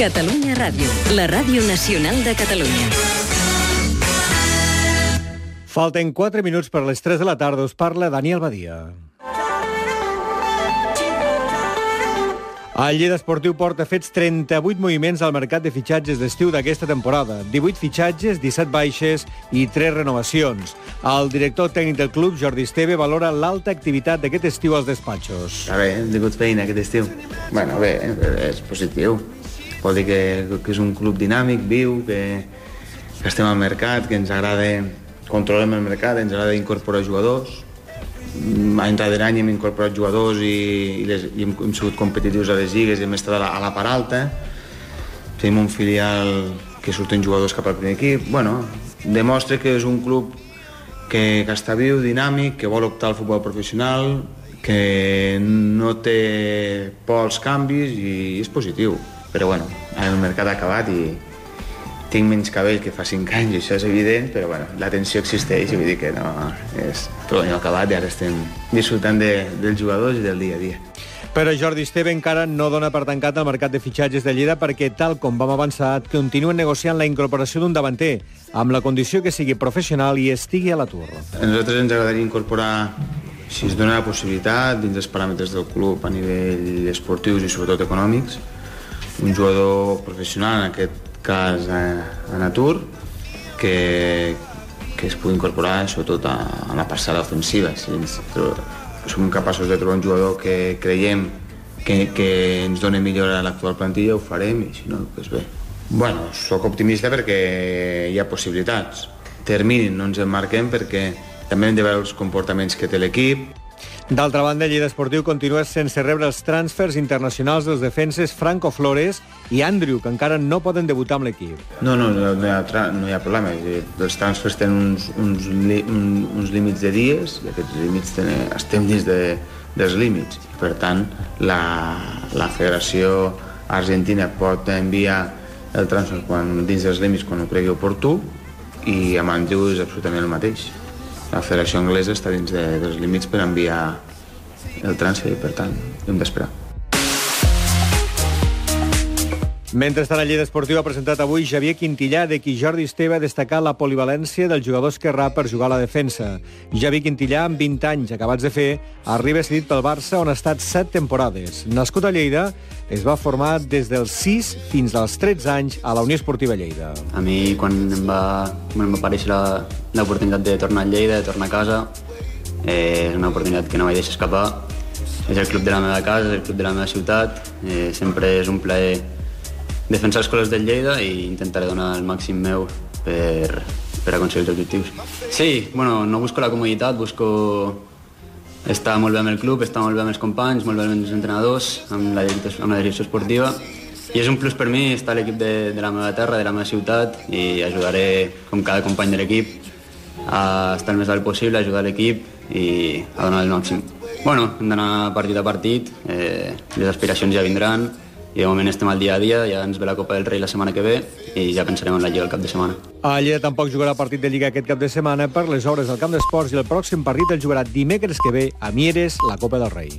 Catalunya Ràdio, la ràdio nacional de Catalunya. Falten 4 minuts per les 3 de la tarda. Us parla Daniel Badia. El Lleida Esportiu porta fets 38 moviments al mercat de fitxatges d'estiu d'aquesta temporada. 18 fitxatges, 17 baixes i 3 renovacions. El director tècnic del club, Jordi Esteve, valora l'alta activitat d'aquest estiu als despatxos. A veure, hem tingut feina aquest estiu. bueno, bé, és positiu. Vol dir que, que és un club dinàmic, viu, que, que estem al mercat, que ens agrada, controlem el mercat, ens agrada incorporar jugadors. Any darrere any hem incorporat jugadors i, i, les, i hem, hem sigut competitius a les lligues i hem estat a la, a la part alta. Tenim un filial que surten jugadors cap al primer equip. Bueno, demostra que és un club que, que està viu, dinàmic, que vol optar al futbol professional, que no té por als canvis i és positiu. Però bueno, el mercat ha acabat i tinc menys cabell que fa 5 anys, i això és evident, però bueno, la tensió existeix i vull dir que no, és tot l'any acabat i ara estem disfrutant de, dels jugadors i del dia a dia. Però Jordi Esteve encara no dona per tancat el mercat de fitxatges de Lleida perquè, tal com vam avançar, continuen negociant la incorporació d'un davanter, amb la condició que sigui professional i estigui a l'atur. A nosaltres ens agradaria incorporar, si es dona la possibilitat, dins els paràmetres del club a nivell esportius i sobretot econòmics, un jugador professional, en aquest cas eh, en atur, que, que es pugui incorporar sobretot a, a la parcel·la ofensiva. Si ens, som capaços de trobar un jugador que creiem que, que ens doni millora a l'actual plantilla, ho farem, i si no, doncs bé. Bueno, sóc optimista perquè hi ha possibilitats. Termini no ens en marquem perquè també hem de veure els comportaments que té l'equip, D'altra banda, el Lleida Esportiu continua sense rebre els transfers internacionals dels defenses Franco Flores i Andrew, que encara no poden debutar amb l'equip. No, no, no, no, hi ha, no hi ha problema. Els transfers tenen uns, uns, li un, uns límits de dies i aquests límits tenen, estem dins de, dels límits. Per tant, la, la Federació Argentina pot enviar el transfer quan, dins dels límits quan ho cregui oportú i amb Andrew és absolutament el mateix la federació anglesa està dins de, dels límits per enviar el transfer i per tant hem d'esperar. Mentrestant, el Lleida Esportiu ha presentat avui Javier Quintillà, de qui Jordi Esteve ha destacat la polivalència del jugador esquerrà per jugar a la defensa. Javier Quintillà, amb 20 anys acabats de fer, arriba cedit pel Barça, on ha estat 7 temporades. Nascut a Lleida, es va formar des dels 6 fins als 13 anys a la Unió Esportiva Lleida. A mi, quan em va, quan em va aparèixer l'oportunitat de tornar a Lleida, de tornar a casa, eh, és una oportunitat que no vaig deixar escapar. És el club de la meva casa, és el club de la meva ciutat. Eh, sempre és un plaer defensar els colors del Lleida i intentaré donar el màxim meu per, per aconseguir els objectius. Sí, bueno, no busco la comoditat, busco estar molt bé amb el club, estar molt bé amb els companys, molt bé amb els entrenadors, amb la, amb la direcció esportiva i és un plus per mi estar a l'equip de, de la meva terra, de la meva ciutat i ajudaré, com cada company de l'equip, a estar el més alt possible, a ajudar l'equip i a donar el màxim. Bueno, hem d'anar partit a partit, eh, les aspiracions ja vindran, i de moment estem al dia a dia, ja ens ve la Copa del Rei la setmana que ve i ja pensarem en la Lliga el cap de setmana. A Lleida tampoc jugarà partit de Lliga aquest cap de setmana per les hores del camp d'esports i el pròxim partit el jugarà dimecres que ve a Mieres, la Copa del Rei.